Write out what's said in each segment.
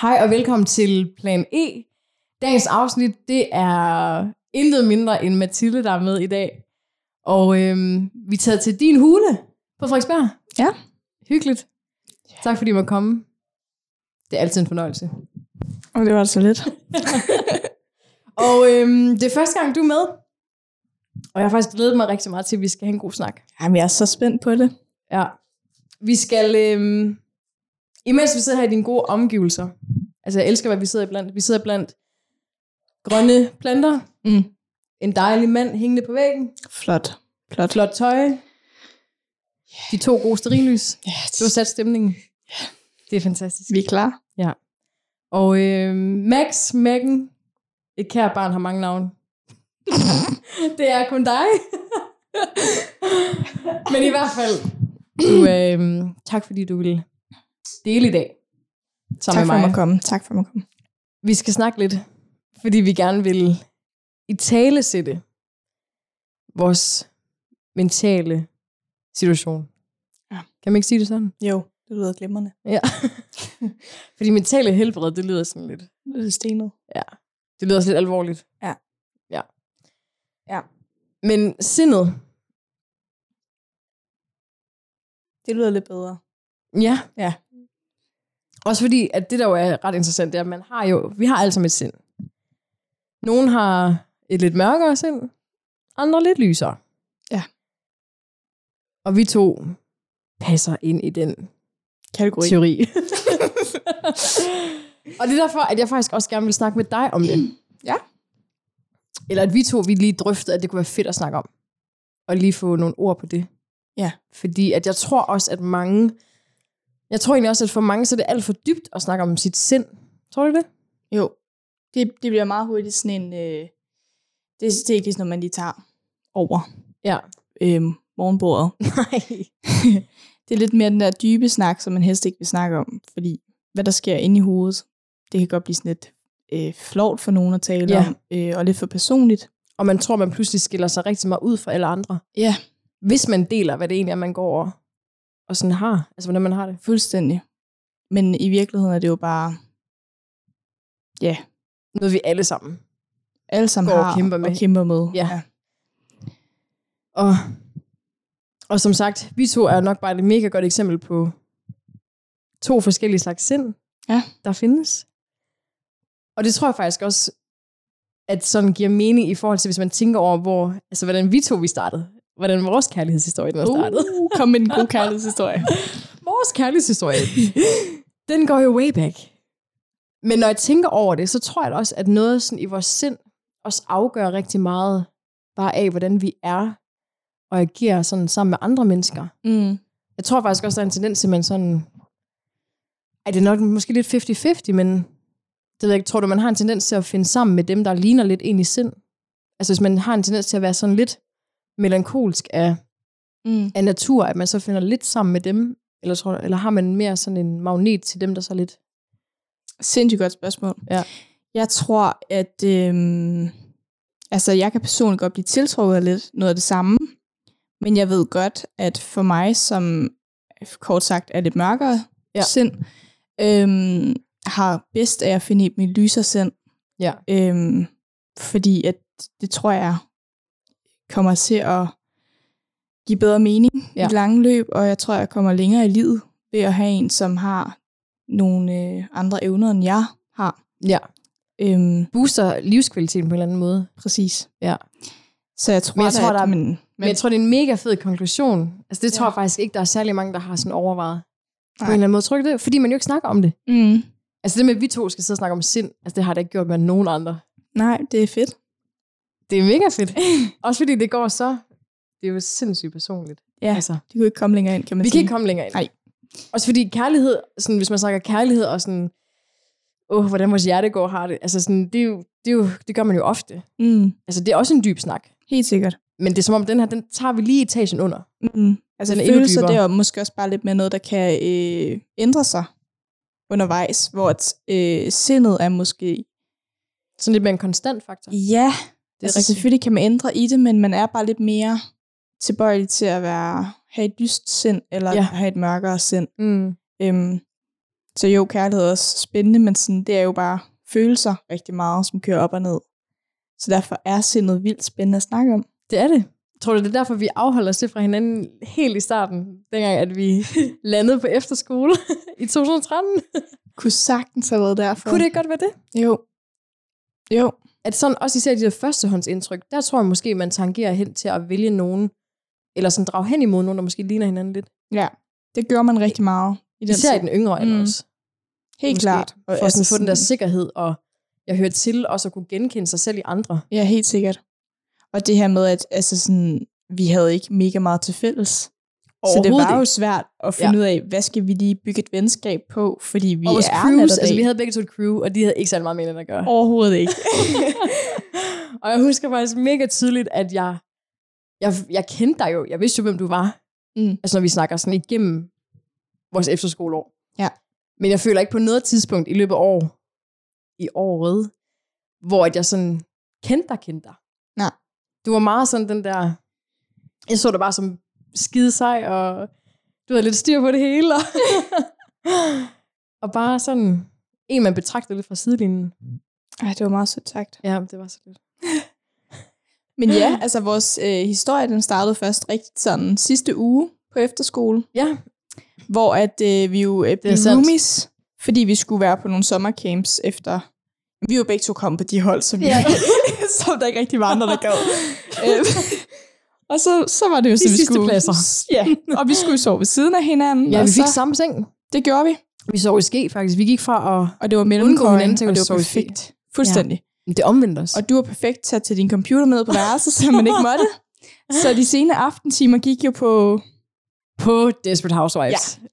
Hej og velkommen til Plan E. Dagens afsnit, det er intet mindre end Mathilde, der er med i dag. Og øhm, vi er taget til din hule på Frederiksberg. Ja. Hyggeligt. Tak fordi I måtte komme. Det er altid en fornøjelse. Og det var altså lidt. Og øhm, det er første gang, du er med. Og jeg har faktisk glædet mig rigtig meget til, at vi skal have en god snak. Jamen, jeg er så spændt på det. Ja. Vi skal, øhm, imens vi sidder her i dine gode omgivelser, altså jeg elsker, hvad vi sidder blandt. Vi sidder blandt grønne planter, Mm. en dejlig mand hængende på væggen, Flot. Flot. flot tøj, de to gode sterillys. Ja, Du har sat stemningen. Det er fantastisk. vi er klar. Og øh, Max, Megan, et kært barn har mange navne. det er kun dig. Men i hvert fald, du, øh, tak fordi du ville dele i dag. Sammen tak for med at mig. komme. Tak for at komme. Vi skal snakke lidt, fordi vi gerne vil i tale sætte vores mentale situation. Ja. Kan man ikke sige det sådan? Jo, det lyder glimrende. Ja. fordi mentale helbred, det lyder sådan lidt Det lyder stenet. Det lyder også lidt alvorligt. Ja. Ja. Ja. Men sindet, Det lyder lidt bedre. ja. Ja. Også fordi, at det der jo er ret interessant, det er, at man har jo, vi har alle sammen et sind. Nogle har et lidt mørkere sind, andre lidt lysere. Ja. Og vi to passer ind i den Kategori. teori. og det er derfor, at jeg faktisk også gerne vil snakke med dig om det. Ja. Eller at vi to, vi lige drøftede, at det kunne være fedt at snakke om. Og lige få nogle ord på det. Ja. Fordi at jeg tror også, at mange... Jeg tror egentlig også, at for mange, så er det alt for dybt at snakke om sit sind. Tror du det? Jo. Det, det bliver meget hurtigt sådan en... Øh, det, er ikke ligesom, når man lige tager over Ja. øh, morgenbordet. Nej. det er lidt mere den der dybe snak, som man helst ikke vil snakke om. Fordi hvad der sker inde i hovedet, det kan godt blive sådan lidt øh, flovt for nogen at tale Ja. om. Øh, og lidt for personligt. Og man tror, man pludselig skiller sig rigtig meget ud fra alle andre. Ja, Hvis man deler, hvad det egentlig er, man går over og sådan har. Altså, hvordan man har det. fuldstændig. Men i virkeligheden er det jo bare... Ja, Noget, vi alle sammen alle sammen Går og har kæmper med. og kæmper med. Ja. Og, og som sagt, vi to er nok bare et mega godt eksempel på to forskellige slags sind, Ja. der findes. Og det tror jeg faktisk også, at sådan giver mening i forhold til, hvis man tænker over, hvor, altså, hvordan vi to vi startede. Hvordan vores kærlighedshistorie den er startet. Uh, kom med en god kærlighedshistorie. Vores kærlighedshistorie, den går jo way back. Men når jeg tænker over det, så tror jeg også, at noget sådan i vores sind også afgør rigtig meget bare af, hvordan vi er og agerer sådan sammen med andre mennesker. Mm. Jeg tror faktisk også, der er en tendens til, at man sådan... Ej, det er nok måske lidt 50-50, men det ved jeg ikke, tror du, man har en tendens til at finde sammen med dem, der ligner lidt ind i sind? Altså hvis man har en tendens til at være sådan lidt melankolsk af, Mm. af natur, at man så finder lidt sammen med dem, eller, tror, eller har man mere sådan en magnet til dem, der så lidt... Sindssygt godt spørgsmål. Ja. Jeg tror, at øhm, altså, jeg kan personligt godt blive tiltrukket af lidt noget af det samme, men jeg ved godt, at for mig, som kort sagt er lidt mørkere Ja. sind, øhm, har bedst af at finde mit lysere sind, Ja. øhm, fordi at det tror jeg kommer til at give bedre mening Ja. i det lange løb, og jeg tror, jeg kommer længere i livet ved at have en, som har nogle øh, andre evner, end jeg har. Ja. Øhm, Booster livskvaliteten på en eller anden måde. præcis. Ja. Så jeg tror, Men jeg tror, der er- men, Men, men jeg tror, det er en mega fed konklusion. Altså det tror Ja. jeg faktisk ikke, der er særlig mange, der har sådan overvejet. På Nej. en eller anden måde. Tror det? Fordi man jo ikke snakker om det. mm, Altså det med, at vi to skal sidde og snakke om sind, altså det har det ikke gjort med nogen andre. nej, det er fedt. Det er mega fedt. Også fordi det går så, det er jo sindssygt personligt. Ja, Altså, de kunne ikke komme længere ind, kan man vi kan sige. ikke komme længere ind. Nej. Også fordi kærlighed, sådan, hvis man snakker kærlighed og sådan, åh, hvordan vores hjerte går har det, altså sådan, det, er jo, det, er jo, det gør man jo ofte. Mm, Altså det er også en dyb snak. helt sikkert. Men det er som om, den her, den tager vi lige etagen under. Mm. Altså Den er følelser, det er måske også bare lidt med noget, der kan øh, ændre sig undervejs, hvor at, øh, sindet er måske... Sådan lidt mere en konstant faktor. Ja, Det er altså rigtigt. selvfølgelig kan man ændre i det, men man er bare lidt mere tilbøjelig til at være, have et lyst sind, eller Ja. have et mørkere sind. Mm. Øhm, Så jo, kærlighed er også spændende, men sådan, det er jo bare følelser rigtig meget, som kører op og ned. Så derfor er sindet vildt spændende at snakke om. Det er det. Tror du, det er derfor, vi afholder os det fra hinanden helt i starten, dengang at vi landede på efterskole i 2013? Kunne sagtens have været derfor. Kunne det ikke godt være det? Jo. Jo. At sådan, også især de der førstehåndsindtryk, der tror jeg måske, man tangerer hen til at vælge nogen, eller sådan drage hen imod nogen, der måske ligner hinanden lidt. Ja, det gør man rigtig meget. I den især i den yngre alder Mm. også. Helt Måske. klart. For at sådan, få den der sikkerhed, og jeg hørte til også at kunne genkende sig selv i andre. Ja, helt sikkert. Og det her med, at altså sådan, vi havde ikke mega meget til fælles. Så det var jo svært at finde ja. ud af, hvad skal vi lige bygge et venskab på, fordi vi og er crews, altså vi havde begge to et crew, og de havde ikke særlig meget med at gøre. Overhovedet ikke. og jeg husker faktisk mega tydeligt, at jeg, jeg, jeg kendte dig jo. Jeg vidste jo, hvem du var. Mm. Altså når vi snakker sådan igennem vores efterskoleår. Ja. Men jeg føler ikke på noget tidspunkt i løbet af år, i året, hvor at jeg sådan kendte dig, kendte dig. Nej. Du var meget sådan den der, jeg så dig bare som skide sej, og du havde lidt styr på det hele. Og, og bare sådan, en man betragtede lidt fra sidelinjen. Ej, det var meget sødt sagt. Ja, det var så lidt. Men ja, altså vores øh, historie, den startede først rigtig sådan sidste uge på efterskole, Ja, hvor at øh, vi jo øh, blev sandt. roomies, fordi vi skulle være på nogle sommercamps efter... Vi var begge to kommet på de hold, som, Ja. ja. som der ikke rigtig var andre, der gad. Og så, så var det jo så, vi sidste skulle... pladser. Ja, og vi skulle sove ved siden af hinanden. ja vi fik så, samme seng. Det gjorde vi. Vi sov i ske, faktisk. Vi gik fra at... Og det var Undgå hinanden til at det var perfekt. Fuldstændig. Det omvendte os. Og du var perfekt til at tage din computer med på værelset, så man ikke måtte. Så de sene aftentimer gik jo på... på Desperate Housewives. Ja.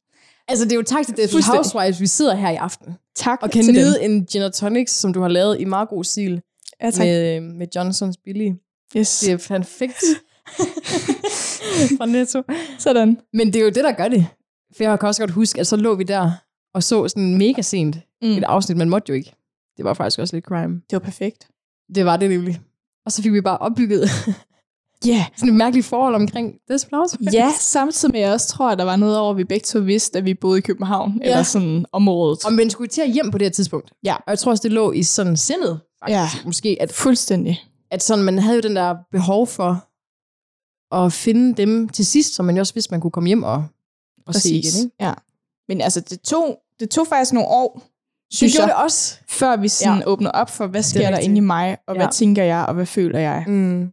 Altså, det er jo tak til Desperate. Housewives, vi sidder her i aften. Tak Og kan til nyde dem. en gin og tonics, som du har lavet i meget god stil. Ja, tak. Med, med Johnsons Billy. Yes. Det er perfekt. Fra Netto. Sådan. Men det er jo det, der gør det. For jeg kan også godt huske, at så lå vi der og så sådan mega sent Mm. et afsnit, man måtte jo ikke. Det var faktisk også lidt crime. Det var perfekt. Det var det nemlig. Og så fik vi bare opbygget Ja. Yeah. sådan et mærkeligt forhold omkring Desperate Housewives. Ja, samtidig med, at jeg også tror, at der var noget over, at vi begge to vidste, at vi boede i København, ja. eller sådan området. Og man skulle til at hjem på det her tidspunkt. Ja. Og jeg tror også, det lå i sådan sindet, faktisk. Ja. Måske, at Fuldstændig. at sådan, man havde jo den der behov for at finde dem til sidst, som man jo også vidste, man kunne komme hjem og, og se igen. Ikke? Ja. Men altså, det tog, det tog faktisk nogle år, Det synes gjorde jeg, det også. før vi sådan Ja. ja. åbner op for, hvad sker der inde i mig, og Ja. hvad tænker jeg, og hvad føler jeg. Mm.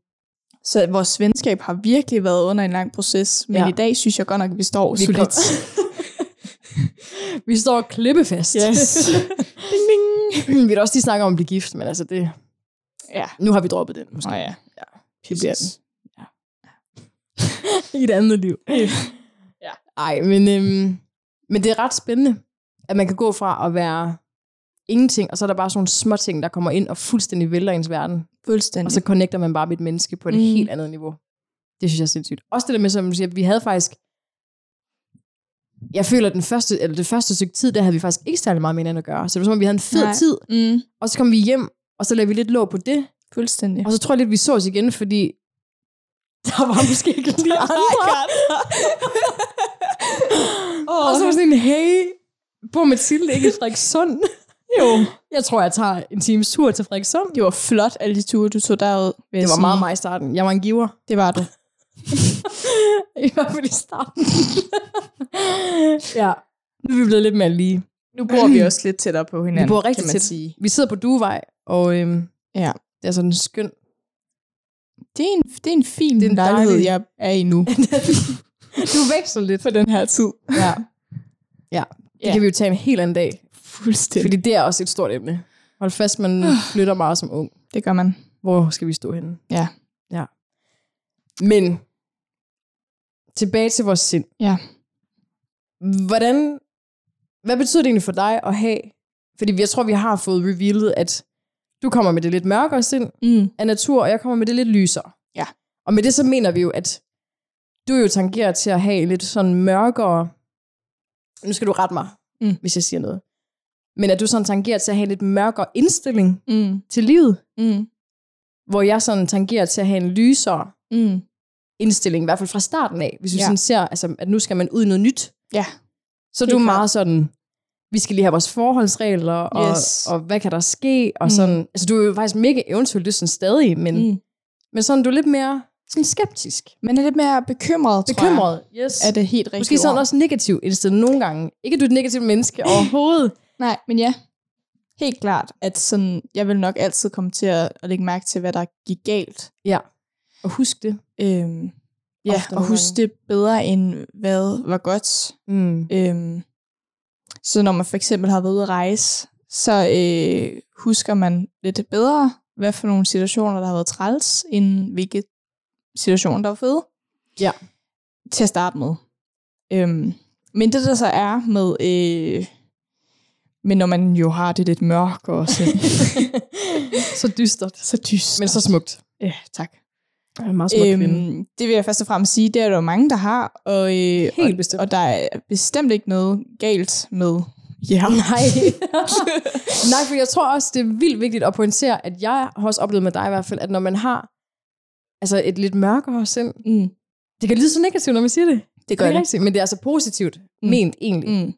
Så vores venskab har virkelig været under en lang proces, men Ja. ja. i dag synes jeg godt nok, at vi står Vi, solidt. vi står klippefast. Yes. ding, ding. vi vil også lige snakke om at blive gift, men altså det, Ja. nu har vi droppet den. Måske. Nå ja. Det bliver den. I et andet liv. Ja. Ej, men, øhm, men det er ret spændende, at man kan gå fra at være ingenting, og så er der bare sådan nogle små ting, der kommer ind og fuldstændig vælter ens verden. Fuldstændig. Og så connecter man bare med et menneske på et mm. Helt andet niveau. Det synes jeg er sindssygt. Også det der med, som du siger, vi havde faktisk... Jeg føler, at den første, eller det første stykke tid, der havde vi faktisk ikke særlig meget med hinanden at gøre. Så det var som om, vi havde en fed Nej. tid, Mm. og så kom vi hjem, og så lavede vi lidt låg på det. Fuldstændig. Og så tror jeg lidt, vi så os igen, fordi der var måske ikke lige andre. oh, og så var det sådan en, hey, bor Mathilde ikke i Frederikssund? jo. Jeg tror, jeg tager en times tur til Frederikssund. Det var flot, alle de ture, du tog derud. vil Det var sige. meget mig i starten. Jeg var en giver. Det var du. I hvert fald i starten. ja, nu er vi blevet lidt mere lige. Nu bor vi også lidt tættere på hinanden, Vi bor rigtig tæt. sige. Vi sidder på Duevej, og øhm, Ja. det er sådan en skøn... Det er en, det er en fin Det er en lejlighed, dejlig- jeg er i nu. du veksler lidt. på den her tid. Ja. ja, det Ja. kan vi jo tage en helt anden dag. Fuldstændig. Fordi det er også et stort emne. Hold fast, man flytter meget som ung. Det gør man. Hvor skal vi stå henne? Ja. Ja. Men, tilbage til vores sind. Ja. Hvordan, hvad betyder det egentlig for dig at have, fordi jeg tror, vi har fået revealet, at du kommer med det lidt mørkere sind Mm. af natur, og jeg kommer med det lidt lysere. Ja. Og med det så mener vi jo, at du jo tangerer til at have lidt sådan mørkere, nu skal du rette mig, Mm. hvis jeg siger noget, men at du sådan tangerer til at have en lidt mørkere indstilling Mm. til livet, Mm. hvor jeg sådan tangerer til at have en lysere Mm. indstilling, i hvert fald fra starten af, hvis vi Ja. sådan ser, altså, at nu skal man ud i noget nyt. Ja. Så er du klart. meget sådan, vi skal lige have vores forholdsregler, og, Yes. og hvad kan der ske, og Mm. sådan. Altså, du er jo faktisk mega eventyrlysten stadig, men, Mm. men sådan, du er lidt mere sådan skeptisk. Men er lidt mere bekymret, tror Bekymret, yes. jeg. Er det helt rigtigt Måske sådan også negativ indstillet nogle gange. Ikke, at du er et negativt menneske overhovedet. Nej, men ja. Helt klart, at sådan, jeg vil nok altid komme til at, at lægge mærke til, hvad der gik galt. ja. Og husk det. Øhm, ja, og nogle huske det bedre, end hvad var godt. Mm. Øhm, så når man for eksempel har været ude at rejse, så øh, husker man lidt bedre, hvad for nogle situationer, der har været træls, end hvilke situationer, der var fede. Ja. Til at starte med. Øhm, men det der så er med, øh, men når man jo har det lidt mørk og så, så dystert. så dyst. Men så smukt. Ja, tak. Jeg er meget smuk øhm, kvinde. Det vil jeg først og fremmest sige, det er der jo mange, der har, og, øh, Helt og, bestemt. og der er bestemt ikke noget galt med jer. Nej. Nej, for jeg tror også, det er vildt vigtigt at pointere, at jeg har også oplevet med dig i hvert fald, at når man har altså et lidt mørkere sind, Mm, det kan lyde så negativt, når man siger det. det Det er rigtigt, men det er altså positivt Mm. ment egentlig. Mm,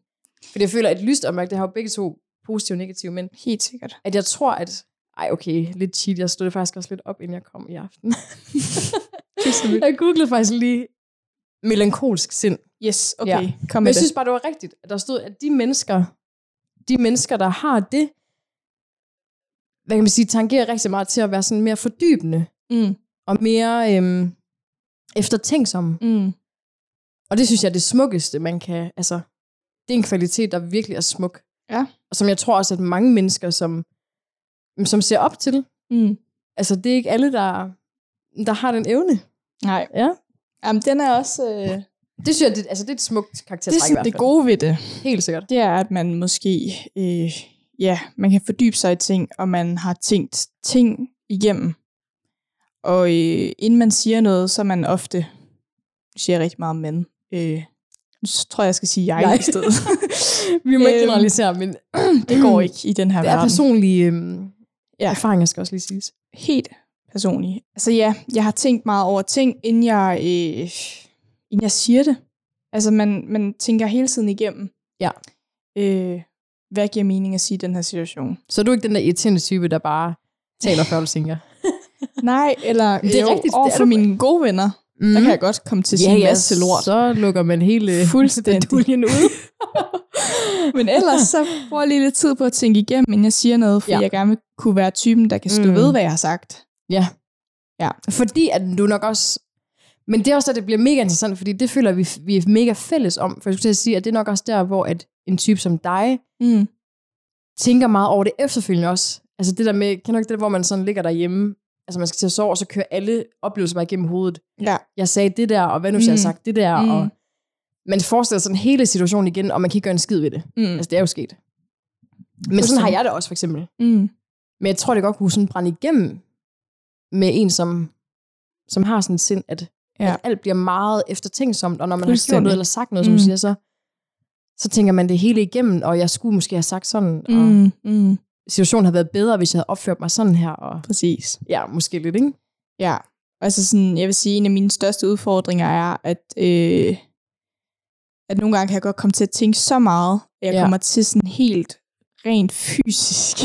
Fordi jeg føler, at lyst og mørkt, det har jo begge to positive og negative, men helt sikkert. at jeg tror, at ej okay, lidt cheat, jeg stod faktisk også lidt op, inden jeg kom i aften. jeg googlede faktisk lige melankolsk sind. Yes, okay. Ja. Kom Men med jeg det. synes bare, det var rigtigt, at der stod, at de mennesker, de mennesker, der har det, hvad kan man sige, tangerer rigtig meget til at være sådan mere fordybende, Mm, og mere øhm, eftertænksomme. mm, Og det synes jeg er det smukkeste, man kan, altså, det er en kvalitet, der virkelig er smuk. Ja. Og som jeg tror også, at mange mennesker, som, som ser op til, mm. altså det er ikke alle, der, der har den evne. Nej. Ja. Jamen, den er også... Øh, Det synes jeg, det, altså det er et smukt det er karaktertræk sådan det gode ved det. Helt sikkert. Det er, at man måske... Øh, ja, man kan fordybe sig i ting, og man har tænkt ting igennem. Og øh, inden man siger noget, så er man ofte... Nu siger jeg rigtig meget men. Øh, nu tror jeg, jeg skal sige jeg, Jeg. i stedet. Vi må ikke Øhm, generalisere, men det går ikke i den her det er verden. personlige øhm, ja. Erfaringer, skal også lige siges. helt personligt. Altså ja, jeg har tænkt meget over ting, inden jeg, øh, inden jeg siger det. Altså man, man tænker hele tiden igennem, Ja. øh, hvad giver mening at sige i den her situation. Så er du ikke den der irriterende type, der bare taler før du tænker. Nej, eller Det er jo, rigtigt, over er for mine gode venner, mm. der kan jeg godt komme til at sige en masse lort. så lukker man hele Fuldstændig. baduljen ud. Men ellers så bruger jeg lige lidt tid på at tænke igennem, inden jeg siger noget, fordi Ja. ja. jeg gerne vil kunne være typen, der kan stå Mm. mm. ved, hvad jeg har sagt. Ja. Ja. Fordi at du nok også... Men det er også, at det bliver mega interessant, fordi det føler vi, vi er mega fælles om. For jeg skulle til at sige, at det er nok også der, hvor at en type som dig Mm. tænker meget over det efterfølgende også. Altså det der med, kan ikke det der, hvor man sådan ligger derhjemme, altså man skal til at sove, og så kører alle oplevelser bare igennem hovedet. Ja. Jeg sagde det der, og hvad nu, hvis jeg har Mm. sagt det der, Mm. og man forestiller sådan hele situationen igen, og man kan ikke gøre en skid ved det. Mm. Altså det er jo sket. Men sådan har jeg det også, for eksempel. Mm. Men jeg tror, det godt kunne sådan brænde igennem med en, som, som har sådan et sind, at, ja. At alt bliver meget eftertænksomt, og når man har gjort noget eller sagt noget, som Mm. du siger, så, så tænker man det hele igennem, og jeg skulle måske have sagt sådan, og Mm. Mm. Situationen havde været bedre, hvis jeg havde opført mig sådan her, og Præcis. ja, måske lidt, ikke? Ja, altså sådan, jeg vil sige, en af mine største udfordringer er, at, øh, at nogle gange kan jeg godt komme til at tænke så meget, at jeg Ja. kommer til sådan helt rent fysisk.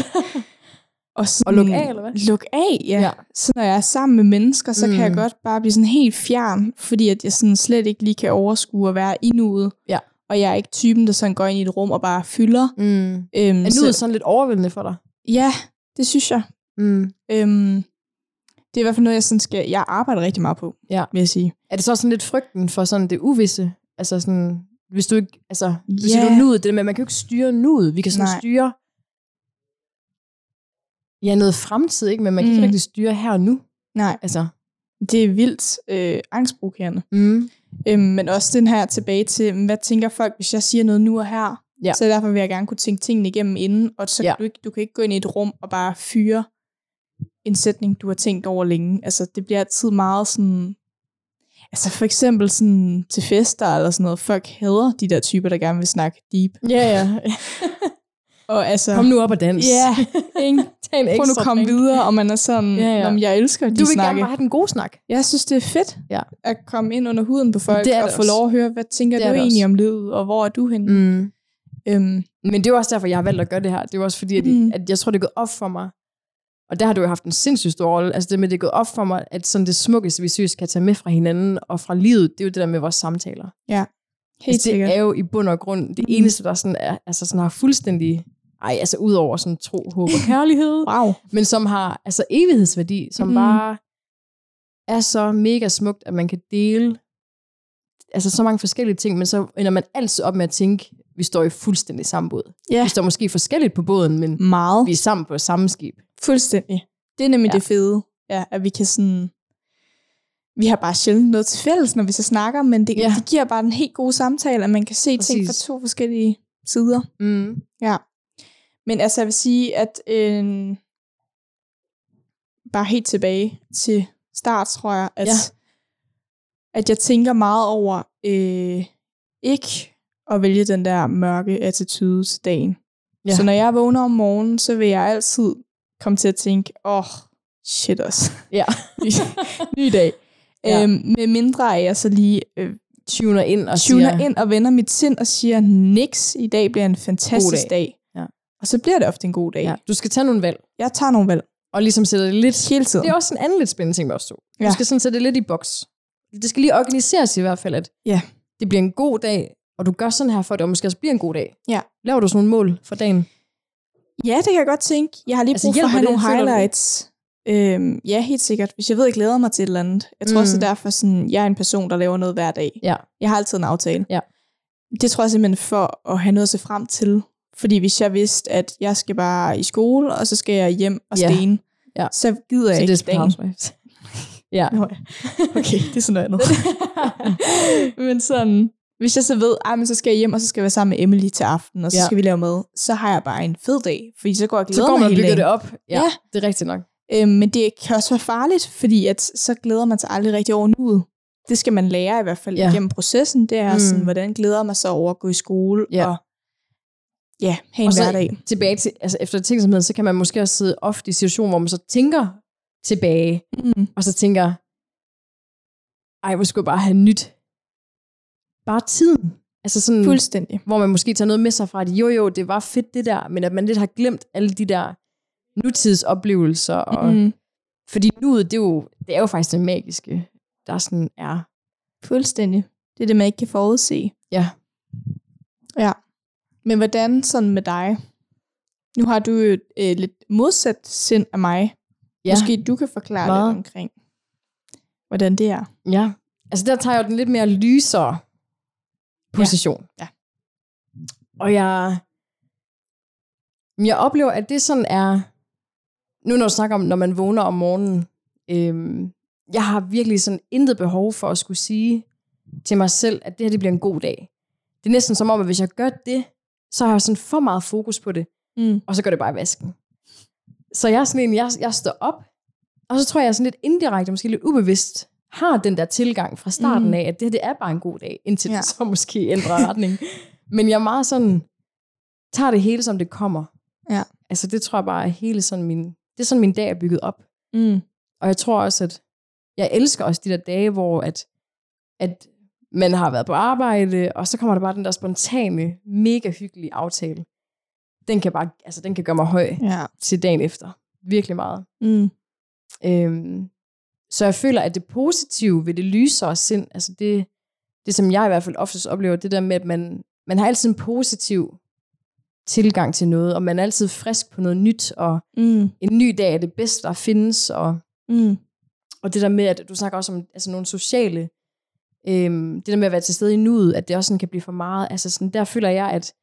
og, sådan, Og lukke af, eller hvad? Luk af, ja. Ja. ja. Så når jeg er sammen med mennesker, så mm. kan jeg Mm. godt bare blive sådan helt fjern, fordi at jeg sådan slet ikke lige kan overskue at være i nuet. Ja. Og jeg er ikke typen, der sådan går ind i et rum og bare fylder. Mm. Øhm, Er så- nuet sådan lidt overvældende for dig? Ja, det synes jeg. Mm. Øhm, det er i hvert fald noget, jeg, sådan skal, jeg arbejder rigtig meget på, Ja. vil jeg sige. Er det så sådan lidt frygten for sådan det uvisse? Altså sådan, hvis du ikke, altså, hvis Ja. du nuet, det med, man kan jo ikke styre nuet. Vi kan sådan Nej. styre, ja, noget fremtid, ikke? Men man kan mm. ikke rigtig styre her og nu. Nej, Altså, det er vildt øh, angstprovokerende. mm. Øhm, men også den her tilbage til, hvad tænker folk, hvis jeg siger noget nu og her? Ja. Så derfor vil jeg gerne kunne tænke tingene igennem inden, og så Ja. kan du, ikke, du kan ikke gå ind i et rum og bare fyre en sætning, du har tænkt over længe. Altså, det bliver altid meget sådan... Altså for eksempel sådan til fester eller sådan noget. Folk hader de der typer, der gerne vil snakke deep. Ja, ja. Og altså... Kom nu op og dans. Ja, ikke? Tag en Prøv nu komme videre, og man er sådan, Ja, ja. ja, ja. jeg elsker de Du vil snakke. gerne bare have den gode snak. Jeg synes, det er fedt Ja. at komme ind under huden på folk, Det er og det få også. lov at høre, hvad tænker Det du egentlig også. om livet, og hvor er du henne? Mm. Øhm, Men det er også derfor, jeg har valgt at gøre det her. Det er også fordi, at, Mm. at jeg tror, det er gået op for mig. Og der har du jo haft en sindssygt stor rolle. Altså det med, det er gået op for mig, at sådan det smukkeste, vi seriøst kan tage med fra hinanden og fra livet, det er jo det der med vores samtaler. helt altså, det sikkert. er jo i bund og grund det eneste, der sådan er, altså sådan har fuldstændig, ej, altså ud over sådan tro, håb og kærlighed, Wow. men som har altså evighedsværdi, som Mm. bare er så mega smukt, at man kan dele altså så mange forskellige ting, men så ender man altid op med at tænke, vi står i fuldstændig samme båd. Ja, Vi står måske forskelligt på båden, men meget. vi er sammen på samme skib. Fuldstændig. Det er nemlig ja. Det fede, ja, at vi kan sådan... Vi har bare sjældent noget til fælles, når vi så snakker, men det, ja. Det giver bare en helt god samtale, at man kan se ting fra Præcis. to forskellige sider. Mm. Ja. Men altså, jeg vil sige, at øh, bare helt tilbage til start, tror jeg, at, ja. At jeg tænker meget over øh, ikke at vælge den der mørke attitude til dagen. Ja. Så når jeg vågner om morgenen, så vil jeg altid komme til at tænke, åh, oh, shit også. Ja. ny, ny dag. Ja. Øhm, med mindre at jeg så lige øh, Tuner ind og tuner siger, ind og vender mit sind og siger, niks, i dag bliver en fantastisk dag. dag. Og så bliver det ofte en god dag. ja, du skal tage nogle valg, Jeg tager nogle valg og ligesom sætte det lidt... hele tiden. Det er også en anden lidt spændende ting med os to. Du Ja. skal sådan sætte det lidt i boks. Det skal lige organiseres i hvert fald, at Ja. det bliver en god dag, og du gør sådan her for, at det måske også bliver en god dag. Ja. Laver du sådan nogle mål for dagen? Ja, det kan jeg godt tænke. Jeg har lige Altså, brug for at have nogle highlights. Øhm, ja, helt sikkert. Hvis jeg ved, at jeg glæder mig til et eller andet. Jeg tror mm. også, Mm. det er derfor, sådan, jeg er en person, der laver noget hver dag. Ja. Jeg har altid en aftale. Ja. Det tror jeg simpelthen for at have noget at se frem til. Fordi hvis jeg vidste, at jeg skal bare i skole, og så skal jeg hjem og Ja. stene, Ja. så gider jeg Så ikke det er dagen. Ja. Nå. Okay, det er sådan noget andet. men sådan, hvis jeg så ved, at så skal jeg hjem, og så skal jeg være sammen med Emily til aften, og så Ja. skal vi lave mad, så har jeg bare en fed dag, fordi så går jeg og Så glæder går mig man og bygger det op. Ja, Ja. det er rigtigt nok. Øhm, men det kan også være farligt, fordi at så glæder man sig aldrig rigtig over nuet. Det skal man lære i hvert fald ja. Gennem processen. Det er mm. sådan, hvordan glæder mig så over at gå i skole Ja. og ja, have en Og hverdag. Tilbage til, altså efter tænksomheden, så kan man måske også sidde ofte i situationer, hvor man så tænker tilbage, Mm. og så tænker, ej, hvor skulle jeg bare have nyt. Bare tiden. Altså sådan, Fuldstændig. hvor man måske tager noget med sig fra, at jo jo, det var fedt det der, men at man lidt har glemt alle de der nutidsoplevelser. Og, Mm. Fordi nuet, det er, jo, det er jo faktisk det magiske, der sådan er. Fuldstændig. Det er det, man ikke kan forudse. Ja. Ja. Men hvordan sådan med dig? Nu har du jo et øh, lidt modsat sind af mig. Ja. Måske du kan forklare Meget. lidt omkring, hvordan det er. Ja. Altså der tager jeg jo den lidt mere lysere position. Ja. Og jeg, jeg oplever, at det sådan er, nu når du snakker om, når man vågner om morgenen, øhm, jeg har virkelig sådan intet behov for at skulle sige til mig selv, at det her det bliver en god dag. Det er næsten som om, at hvis jeg gør det, så har jeg sådan for meget fokus på det, Mm. og så går det bare i vasken. Så jeg er sådan en, jeg, jeg står op, og så tror jeg, jeg sådan lidt indirekte, måske lidt ubevidst, har den der tilgang fra starten Mm. af, at det her det er bare en god dag, indtil ja. det så måske ændrer retning. Men jeg er meget sådan, tager det hele, som det kommer. Ja. Altså det tror jeg bare er hele sådan min, det er sådan min dag er bygget op. Mm. Og jeg tror også, at jeg elsker også de der dage, hvor at, at man har været på arbejde, og så kommer der bare den der spontane, mega hyggelige aftale. Den kan bare, altså den kan gøre mig høj Ja. til dagen efter. Virkelig meget. Mm. Øhm, så jeg føler, at det positive ved det lysere sind, altså det, det som jeg i hvert fald oftest oplever, det der med, at man, man har altid en positiv tilgang til noget, og man er altid frisk på noget nyt, og Mm. en ny dag er det bedste, der findes, og, Mm. og det der med, at du snakker også om altså nogle sociale, øhm, det der med at være til stede i nuet, at det også sådan kan blive for meget, altså sådan, der føler jeg, at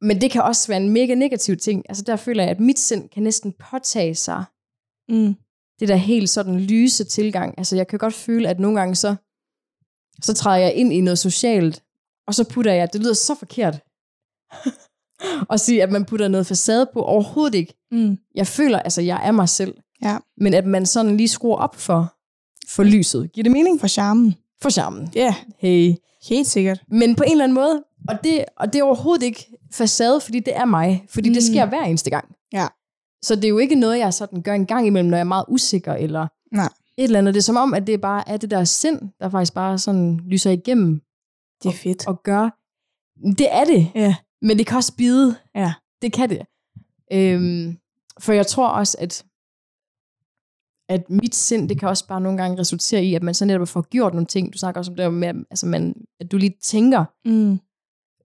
men det kan også være en mega negativ ting. Altså der føler jeg, at mit sind kan næsten påtage sig Mm. det der helt sådan lyse tilgang. Altså jeg kan godt føle, at nogle gange så, så træder jeg ind i noget socialt, og så putter jeg, det lyder så forkert, at sige, at man putter noget facade på. Overhovedet ikke. Mm. Jeg føler, altså jeg er mig selv. Ja. Men at man sådan lige skruer op for, for lyset. Giver det mening? For charmen. For charmen. Ja, Hey. helt sikkert. Men på en eller anden måde, og det, og det er overhovedet ikke facade, fordi det er mig. Fordi mm. det sker hver eneste gang. Ja. Så det er jo ikke noget, jeg sådan gør en gang imellem, når jeg er meget usikker, eller Nej. et eller andet. Det er som om, at det bare er det der sind, der faktisk bare sådan lyser igennem Det er fedt. og gør. Det er det. Ja. Men det kan også bide. Ja. Det kan det. Øhm, for jeg tror også, at, at mit sind, det kan også bare nogle gange resultere i, at man så netop får gjort nogle ting. Du snakker også om det med, altså man, at du lige tænker, Mm.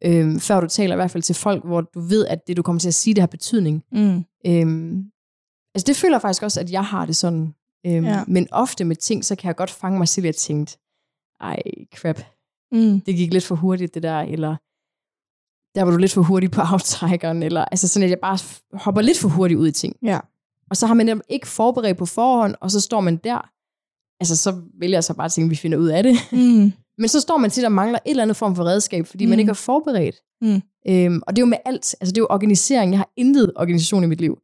øhm, før du taler i hvert fald til folk, hvor du ved, at det, du kommer til at sige, det har betydning. Mm. Øhm, altså det føler jeg faktisk også, at jeg har det sådan. Øhm, Ja. Men ofte med ting, så kan jeg godt fange mig selv at tænke, ej, crap, Mm. det gik lidt for hurtigt det der, eller der var du lidt for hurtig på aftrækkeren, eller altså sådan, at jeg bare hopper lidt for hurtigt ud i ting. Ja. Og så har man netop ikke forberedt på forhånd, og så står man der. Altså, så vælger jeg så bare at tænke, at vi finder ud af det. Mm. Men så står man til, at der mangler et eller andet form for redskab, fordi mm. man ikke er forberedt. Mm. Øhm, og det er jo med alt. Altså, det er jo organisering. Jeg har intet organisation i mit liv.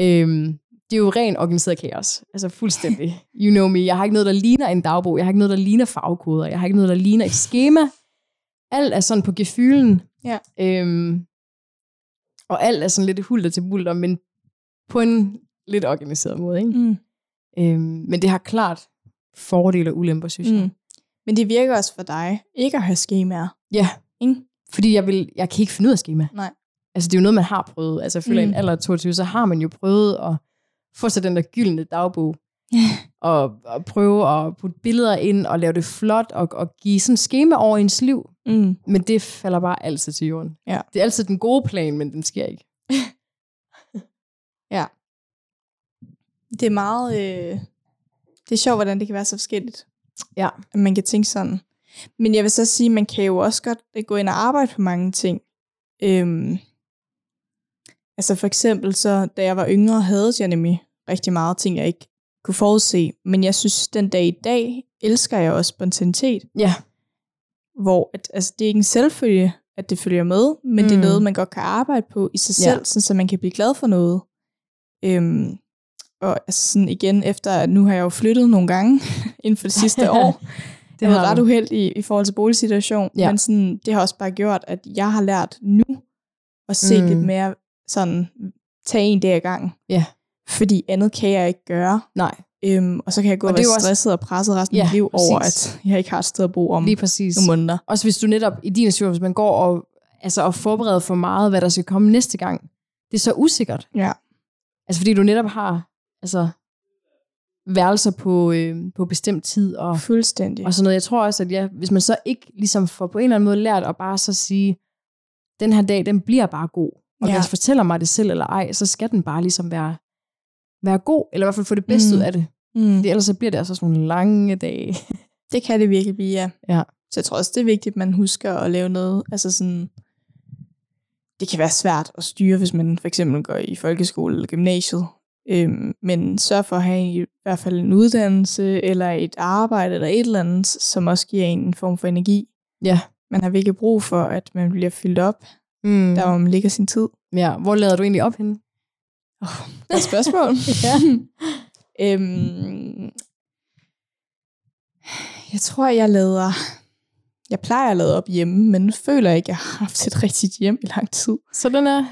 Øhm, det er jo ren organiseret kaos. Altså fuldstændig. You know me. Jeg har ikke noget, der ligner en dagbog. Jeg har ikke noget, der ligner farvekoder. Jeg har ikke noget, der ligner et schema. Alt er sådan på gefylen. Ja. Øhm, og alt er sådan lidt hulter til bulter, men på en lidt organiseret måde. Ikke? Mm. Øhm, men det har klart fordele og ulemper, synes jeg. Mm. Men det virker også for dig ikke at have skemaer. Ja, Ikke? fordi jeg, vil, jeg kan ikke finde ud af skema. Nej. Altså, det er jo noget, man har prøvet. Altså, jeg føler, mm. En alder af 22, så har man jo prøvet at få sig den der gyldne dagbog, og, og prøve at putte billeder ind, og lave det flot, og, og give sådan et schema over ens liv. Mm. Men det falder bare altid til jorden. Ja. Det er altid den gode plan, men den sker ikke. Det er meget... Øh... Det er sjovt, hvordan det kan være så forskelligt. Ja. At man kan tænke sådan. Men jeg vil så sige, man kan jo også godt øh, gå ind og arbejde på mange ting. Øhm, altså for eksempel så, da jeg var yngre, havde jeg nemlig rigtig meget ting, jeg ikke kunne forudse. Men jeg synes, den dag i dag, elsker jeg også spontanitet. Ja. Hvor at, altså, det er ikke en selvfølge, at det følger med, men mm. det er Mm. noget, man godt kan arbejde på i sig Ja. selv, sådan, så man kan blive glad for noget. Øhm, og altså sådan igen, efter at nu har jeg jo flyttet nogle gange inden for det sidste år, det har været ret du. uheldig i, i forhold til boligsituation, Ja. men sådan, det har også bare gjort, at jeg har lært nu at se Mm. lidt mere sådan, tage en dag ad gangen. Ja. Fordi andet kan jeg ikke gøre. Nej, Øhm, og så kan jeg gå Og og være også- stresset og presset resten Ja, af mit liv over, præcis. at jeg ikke har et sted at bo om lige præcis. nogle måneder. Også hvis du netop i din situation, hvis man går og, altså, og forbereder for meget, hvad der skal komme næste gang, det er så usikkert. Ja. Altså fordi du netop har altså, værelser på, øh, på bestemt tid og, Fuldstændig. og sådan noget. Jeg tror også, at ja, hvis man så ikke ligesom får på en eller anden måde lært at bare så sige, den her dag, den bliver bare god. Og Ja. hvis fortæller mig det selv eller ej, så skal den bare ligesom være, være god, eller i hvert fald få det bedste Mm. ud af det. Mm. Fordi ellers så bliver det altså sådan nogle lange dage. Det kan det virkelig blive, ja. Ja. Så jeg tror også, det er vigtigt, at man husker at lave noget. Altså sådan, det kan være svært at styre, hvis man for eksempel går i folkeskole eller gymnasiet. Øhm, men sørg for at have i hvert fald en uddannelse, eller et arbejde, eller et eller andet, som også giver en en form for energi. Ja. Man har virkelig brug for, at man bliver fyldt op, Mm. der hvor man ligger sin tid. Ja, hvor lader du egentlig op henne? Godt spørgsmål. Ja. øhm, jeg tror, jeg lader... Jeg plejer at lade op hjemme, men føler ikke, at jeg har haft et rigtigt hjem i lang tid. Så den er,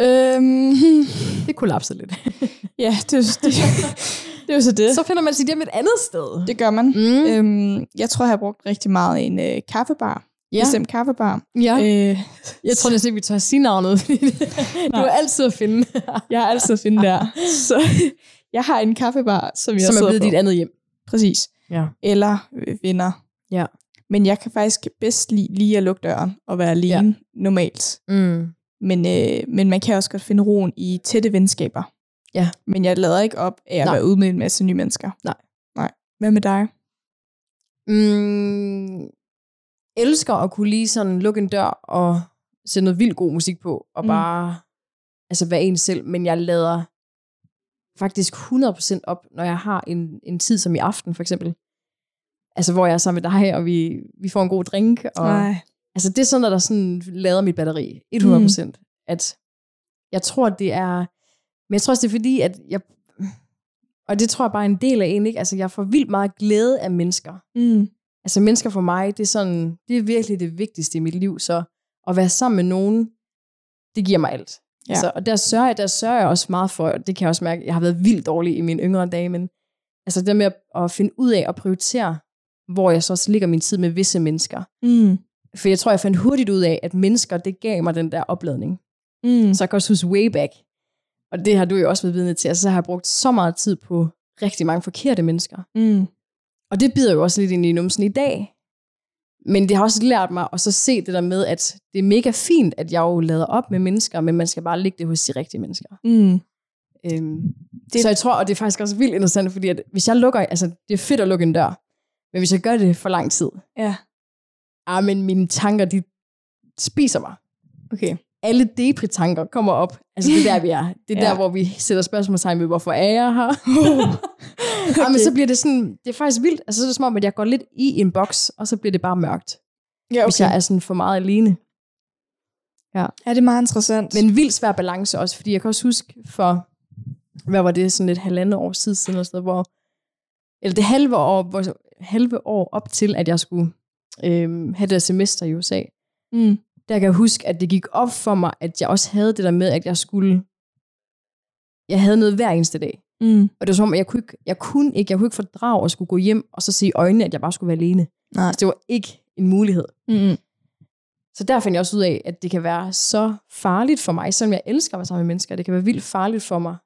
Øhm, det kollapser lidt. ja, det, er jo- det, det er jo så det. så finder man sit hjem et andet sted. Det gør man. Mm. Øhm, jeg tror, jeg har brugt rigtig meget en øh, kaffebar. Ja. Bestemt kaffebar. ja. Øh, Jeg tror næsten ikke, vi tør sige navnet. det- du er altid at finde, jeg har altid at finde der. Så jeg har en kaffebar, som jeg som er blevet på. dit andet hjem. Præcis. Ja. eller øh, venner. Ja. Men jeg kan faktisk bedst lide lige at lukke døren og være alene ja. normalt. Mm. Men, øh, men man kan også godt finde roen i tætte venskaber. Ja. Men jeg lader ikke op af at Nej. være ude med en masse nye mennesker. Nej. Nej. Hvad med dig? Mm. Elsker at kunne lige sådan lukke en dør og sætte noget vildt god musik på, og Mm. bare altså være en selv, men jeg lader faktisk 100% op, når jeg har en, en tid som i aften, for eksempel. Altså, hvor jeg er sammen med dig, og vi, vi får en god drink, og Nej. Altså det er sådan, at der sådan lader mit batteri 100%. Mm. At jeg tror, det er... Men jeg tror også, det er fordi, at jeg... Og det tror jeg bare er en del af en, ikke? Altså jeg får vildt meget glæde af mennesker. Mm. Altså mennesker for mig, det er sådan... Det er virkelig det vigtigste i mit liv. Så at være sammen med nogen, det giver mig alt. Ja. Altså, og der sørger, jeg, der sørger jeg også meget for, det kan jeg også mærke, jeg har været vildt dårlig i mine yngre dage, men altså det med at, at finde ud af at prioritere, hvor jeg så også ligger min tid med visse mennesker, Mm. For jeg tror, jeg fandt hurtigt ud af, at mennesker, det gav mig den der opladning. Mm. Så jeg kan også huske way back, og det har du jo også været vidne til, altså så har jeg brugt så meget tid på rigtig mange forkerte mennesker. Mm. Og det bider jo også lidt ind i numsen i dag. Men det har også lært mig at så se det der med, at det er mega fint, at jeg jo lader op med mennesker, men man skal bare lægge det hos de rigtige mennesker. Mm. Øhm, det... Så jeg tror, og det er faktisk også vildt interessant, fordi at hvis jeg lukker, altså det er fedt at lukke en dør, men hvis jeg gør det for lang tid, Ja. Ah, men mine tanker, de spiser mig. Okay. Alle depri-tanker kommer op. Altså det er der, vi er. Det er Ja. der, hvor vi sætter spørgsmålstegn ved, hvorfor er jeg her? okay. men så bliver det sådan, det er faktisk vildt. Altså så er det som om, at jeg går lidt i en boks, og så bliver det bare mørkt. Ja, Okay. Hvis jeg er sådan for meget alene. Ja, det er meget interessant. Men vildt svær balance også, fordi jeg kan også huske for, hvad var det, sådan et halvandet år siden, siden eller sådan noget, hvor, eller det halve år, hvor, halve år op til, at jeg skulle øhm, have det der semester i USA, mm. der kan jeg huske, at det gik op for mig, at jeg også havde det der med, at jeg skulle, jeg havde noget hver eneste dag. Mm. Og det var som om, at jeg kunne, ikke, jeg kunne ikke, jeg kunne ikke fordrage at skulle gå hjem, og så se i øjnene, at jeg bare skulle være alene. Nej. Altså, det var ikke en mulighed. Mm. Så der fandt jeg også ud af, at det kan være så farligt for mig, selvom jeg elsker at være sammen med mennesker. Det kan være vildt farligt for mig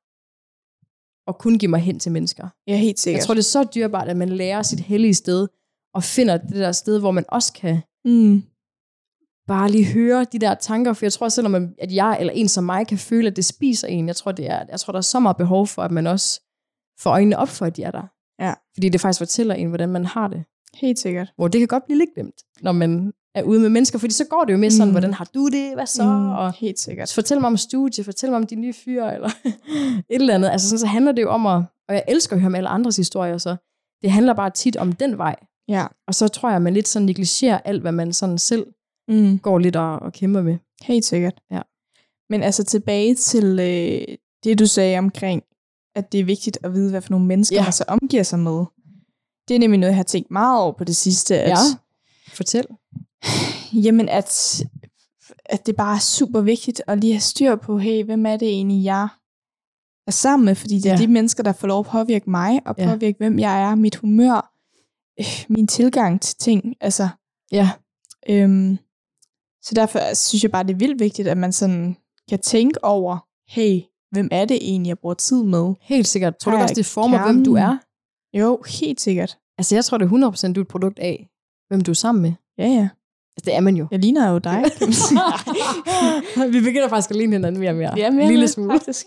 at kun give mig hen til mennesker. Ja, helt sikkert. Jeg tror, det er så dyrbart, at man lærer sit hellige sted, og finder det der sted, hvor man også kan mm. bare lige høre de der tanker. For jeg tror, selvom man- at jeg eller en som mig kan føle, at det spiser en, jeg tror, det er, jeg tror der er så meget behov for, at man også får øjnene op for, at de er der. Ja. Fordi det faktisk fortæller en, hvordan man har det. Helt sikkert. Hvor det kan godt blive lidt glemt, når man er ude med mennesker, fordi så går det jo med sådan, Mm. hvordan har du det, hvad så? Mm. Og Helt sikkert. fortæl mig om studie, fortæl mig om de nye fyre, eller et eller andet. Altså sådan, så handler det jo om at, og jeg elsker at høre med alle andres historier, så det handler bare tit om den vej. Ja. Og så tror jeg, at man lidt sådan negligerer alt, hvad man sådan selv Mm. går lidt og, og kæmper med. Helt sikkert. Ja. Men altså tilbage til øh, det, du sagde omkring, at det er vigtigt at vide, hvad for nogle mennesker Ja. man så omgiver sig med. Det er nemlig noget, jeg har tænkt meget over på det sidste. At, Ja. Fortæl. Jamen, at, at det bare er super vigtigt at lige have styr på, hey, hvem er det egentlig, jeg er sammen med? Fordi det er Ja. de mennesker, der får lov at påvirke mig, og Ja. påvirke, hvem jeg er, mit humør, øh, min tilgang til ting. Altså, Ja. Øhm, så derfor synes jeg bare, det er vildt vigtigt, at man sådan kan tænke over, hey, hvem er det egentlig, jeg bruger tid med? Helt sikkert. Tror du også, det former, hvem du er? Jo, helt sikkert. Altså, jeg tror, det er 100% du er et produkt af, hvem du er sammen med. Ja, ja. Altså, det er man jo. Jeg ligner jo dig, vi begynder faktisk at ligne hinanden mere og mere. Ja, mere Lille smule. faktisk.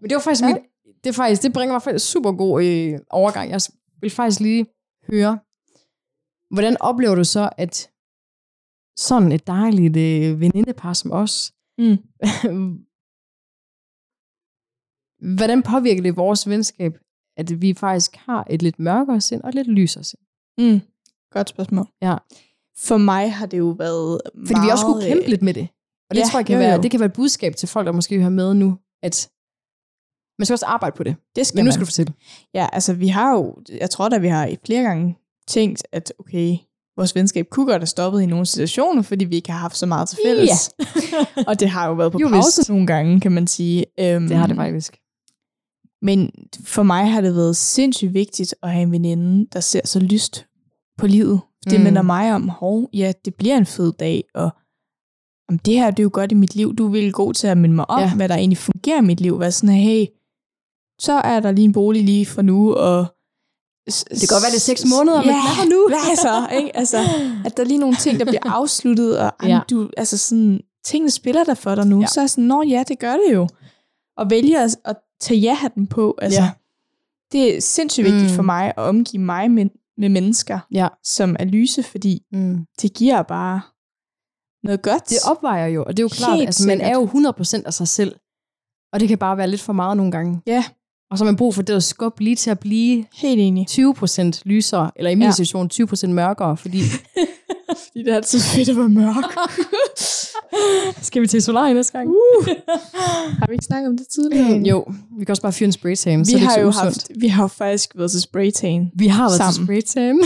Men det var faktisk Ja. mit, det, faktisk, det bringer mig faktisk super god øh, overgang. Jeg vil faktisk lige høre, hvordan oplever du så, at sådan et dejligt øh, venindepar som os, Mm. hvordan påvirker det vores venskab, at vi faktisk har et lidt mørkere sind og et lidt lysere sind? Mm. Godt spørgsmål. Ja. For mig har det jo været Fordi vi også kunne kæmpe lidt med det. Og det ja, tror jeg kan jo, være, jo. det kan være et budskab til folk, der måske hører med nu, at man skal også arbejde på det. Det skal Men nu man. skal du fortælle. Ja, altså vi har jo, jeg tror da, vi har flere gange tænkt, at okay, vores venskab kunne godt have stoppet i nogle situationer, fordi vi ikke har haft så meget til fælles. og det har jo været på Jo, pause vist. nogle gange, kan man sige. Øhm, Det har det faktisk. Men for mig har det været sindssygt vigtigt at have en veninde, der ser så lyst på livet. Det Mm. minder mig om, hov, ja, det bliver en fed dag, og om det her det er jo godt i mit liv. Du er virkelig god til at minde mig om, ja. Ja. hvad der egentlig fungerer i mit liv. Hvad sådan, hey, så er der lige en bolig lige for nu, og Det kan godt være, det er seks måneder, men hvad nu? Hvad så? Ikke? Altså, at der er lige nogle ting, der bliver afsluttet, og ja. Du, altså sådan, tingene spiller der for dig nu. Ja. Så er sådan, nå ja, det gør det jo. Og vælge at, at tage ja-hatten på. Altså, ja. Det er sindssygt vigtigt Mm. for mig at omgive mig med, med mennesker, Ja. som er lyse, fordi Mm. det giver bare noget godt. Det opvejer jo, og det er jo klart, Helt altså man er jo 100% af sig selv. Og det kan bare være lidt for meget nogle gange. Ja, Og så har man brug for det at skubbe lige til at blive helt enig. 20% lysere, eller i min Ja. situation 20% mørkere, fordi... Fordi det er altid fedt at være mørk. Skal vi til Solar næste gang? Uh. Har vi ikke snakket om det tidligere? jo, vi kan også bare fyre en spraytan, så Vi er det har ikke jo så usundt. haft, vi har jo faktisk været til spraytan. Vi har været sammen. til spraytan.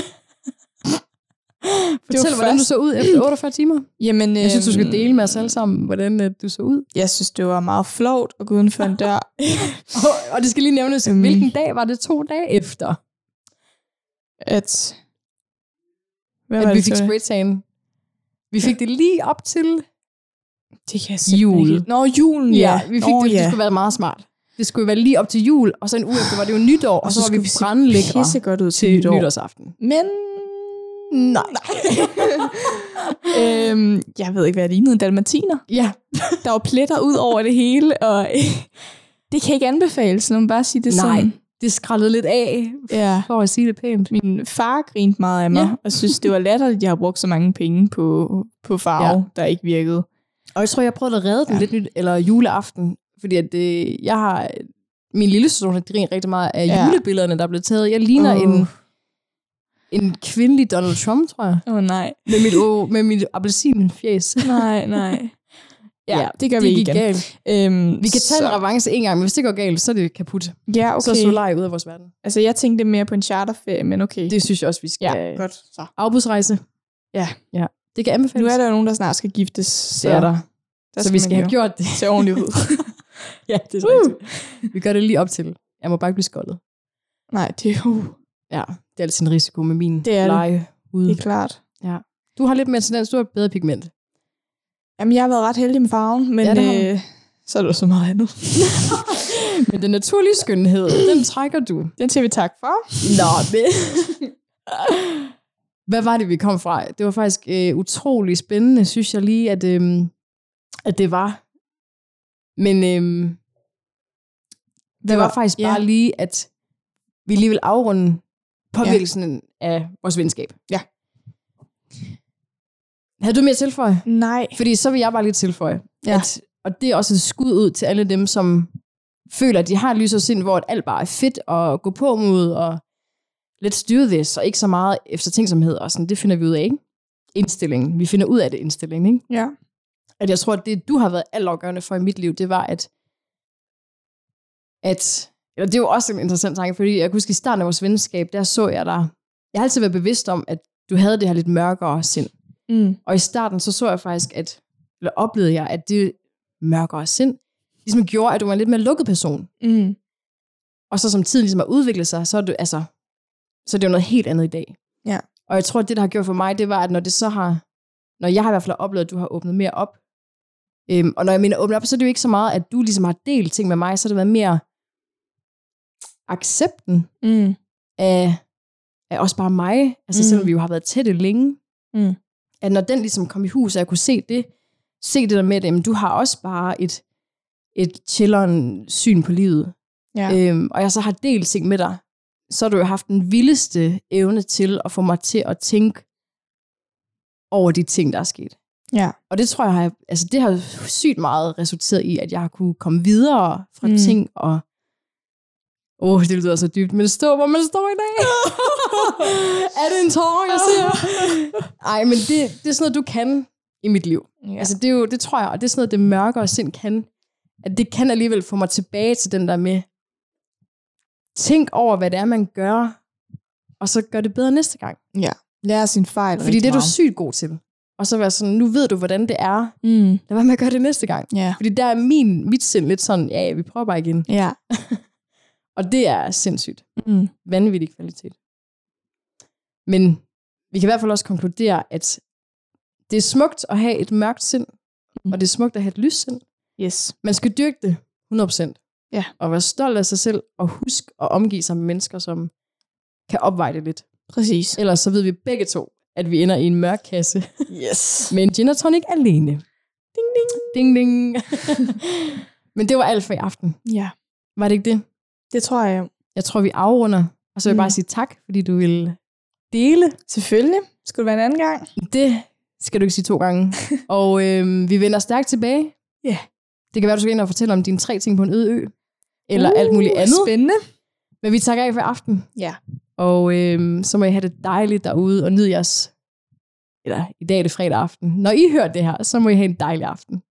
Fortæl, var hvordan du først- så ud efter 48 timer. Jamen, Jeg synes, du skal øhm, dele med os alle sammen, hvordan øh, du så ud. Jeg synes, det var meget flot at gå uden for en dør. Og, og det skal lige nævnes, Øhm. hvilken dag var det to dage efter, at, hvad at vi det, fik så? spraytan. Vi fik det lige op til Det kan jeg Jul. Ikke. Nå, julen, ja. Ja, vi fik Nå, det, ja. det skulle være meget smart. Det skulle være lige op til jul, og så en uge efter var det jo nytår, og, så, var vi brandlækre godt ud til, til nytår. nytårsaften. Men... Nej. øhm, jeg ved ikke, hvad det lignede. En dalmatiner. Ja, Der var pletter ud over det hele, og det kan ikke anbefales, når man bare siger det Nej. sådan. det skrællede lidt af, Ja. for at sige det pænt. Min far grinte meget af mig, Ja. og synes, det var latterligt, at jeg har brugt så mange penge på, på farve, Ja. der ikke virkede. Og jeg tror, jeg prøvede at redde den Ja. lidt nyt, eller juleaften, fordi at det, jeg har, min lille søster, hun har grinet rigtig meget af Ja. julebillederne, der er blevet taget. Jeg ligner Åh. en, en kvindelig Donald Trump, tror jeg. Åh oh, nej. Med mit, oh, med mit appelsinfjæs. Nej, nej. Ja, det gør det vi igen. galt. Øhm, Vi kan tage så, en revanche en gang, men hvis det går galt, så er det kaput. Ja, Okay. Så er. Solar ud af vores verden. Altså, jeg tænkte mere på en charterferie, men okay. Det synes jeg også, vi skal. ja, godt. Så. Afbudsrejse. Ja. ja. Det kan anbefales. Nu er der jo nogen, der snart skal giftes, så, er der. der Så vi skal have jo gjort det. se ordentligt ud. ja, det er rigtigt. Vi gør det lige op til. Jeg må bare ikke blive skoldet. Nej, det er jo Ja, det er altid en risiko med min Det er det. leje ude. det er klart. Du har lidt mere tendens, du har bedre pigment. Jamen, jeg har været ret heldig med farven, men Ja, det ja, øh, så er der så meget andet. Men den naturlige skønhed, den trækker du. Den siger vi tak for. Nå, men... Hvad var det, vi kom fra? Det var faktisk øh, utrolig spændende, synes jeg lige, at, øh, at det var. Men øh, det var faktisk ja. bare lige, at vi lige vil afrunde påvirkelsen ja. af vores venskab. Ja. Havde du mere tilføje? Nej. Fordi så vil jeg bare lige tilføje, Ja. at, og det er også et skud ud til alle dem, som føler, at de har et lys og sind, hvor alt bare er fedt at gå på mod, og let's do this, og ikke så meget efter tænksomhed, og sådan, det finder vi ud af, ikke? Indstillingen. Vi finder ud af det indstillingen, ikke? Ja. At jeg tror, at det, du har været altafgørende for i mit liv, det var, at, at eller det er jo også en interessant tanke, fordi jeg kunne huske, i starten af vores venskab, der så jeg dig, jeg har altid været bevidst om, at du havde det her lidt mørkere sind. Mm. Og i starten, så så jeg faktisk, at, eller oplevede jeg, at det mørkere sind, ligesom gjorde, at du var en lidt mere lukket person. Mm. Og så som tiden ligesom har udviklet sig, så er, det, altså, så er det jo noget helt andet i dag. Ja. Og jeg tror, at det, der har gjort for mig, det var, at når det så har, når jeg har i hvert fald oplevet, at du har åbnet mere op, øhm, og når jeg mener åbnet op, så er det jo ikke så meget, at du ligesom har delt ting med mig, så har det været mere accepten Mm. af, af også bare mig, altså Mm. selvom vi jo har været tætte længe, Mm. at når den ligesom kom i hus, og jeg kunne se det, se det der med, at jamen, du har også bare et, et chilleren syn på livet, Ja. øhm, og jeg så har delt ting med dig, så har du jo haft den vildeste evne til at få mig til at tænke over de ting, der er sket. ja. Og det tror jeg, har, altså det har sygt meget resulteret i, at jeg har kunne komme videre fra mm. ting, og åh, oh, det lyder så dybt, men stå, hvor man står i dag. er det en tårer, jeg ser? Ej, men det, det er sådan noget, du kan i mit liv. ja. Altså, det, er jo, det tror jeg, og det er sådan noget, det mørkere sind kan. At det kan alligevel få mig tilbage til den der med, tænk over, hvad det er, man gør, og så gør det bedre næste gang. ja. Lære sin fejl Fordi det er du sygt god til. Og så være sådan, nu ved du, hvordan det er. Mm. Lad være med at gøre det næste gang. Ja. Fordi der er min, mit sind lidt sådan, ja, ja, vi prøver bare igen. Ja. Og det er sindssygt. Mm. Vanvittig kvalitet. Men vi kan i hvert fald også konkludere, at det er smukt at have et mørkt sind, Mm. og det er smukt at have et lyst sind. Yes. Man skal dyrke det 100%. Ja. Og være stolt af sig selv, og huske at omgive sig med mennesker, som kan opveje det lidt. Præcis. Ellers så ved vi begge to, at vi ender i en mørk kasse Yes. med en gin og tonic alene. Ding, ding. Ding, ding. Men det var alt for i aften. Ja. Var det ikke det? Det tror jeg. Jeg tror, vi afrunder. Og så vil jeg Mm. bare sige tak, fordi du vil dele. Selvfølgelig. Skulle det være en anden gang? Det skal du ikke sige to gange. og øhm, vi vender stærkt tilbage. Ja. Det kan være, du skal ind og fortælle om dine tre ting på en øde ø. Eller uh, alt muligt andet. Spændende. Men vi takker af for aften. Ja. Og øhm, så må I have det dejligt derude og nyde jeres... Eller i dag er det fredag aften. Når I hører det her, så må I have en dejlig aften.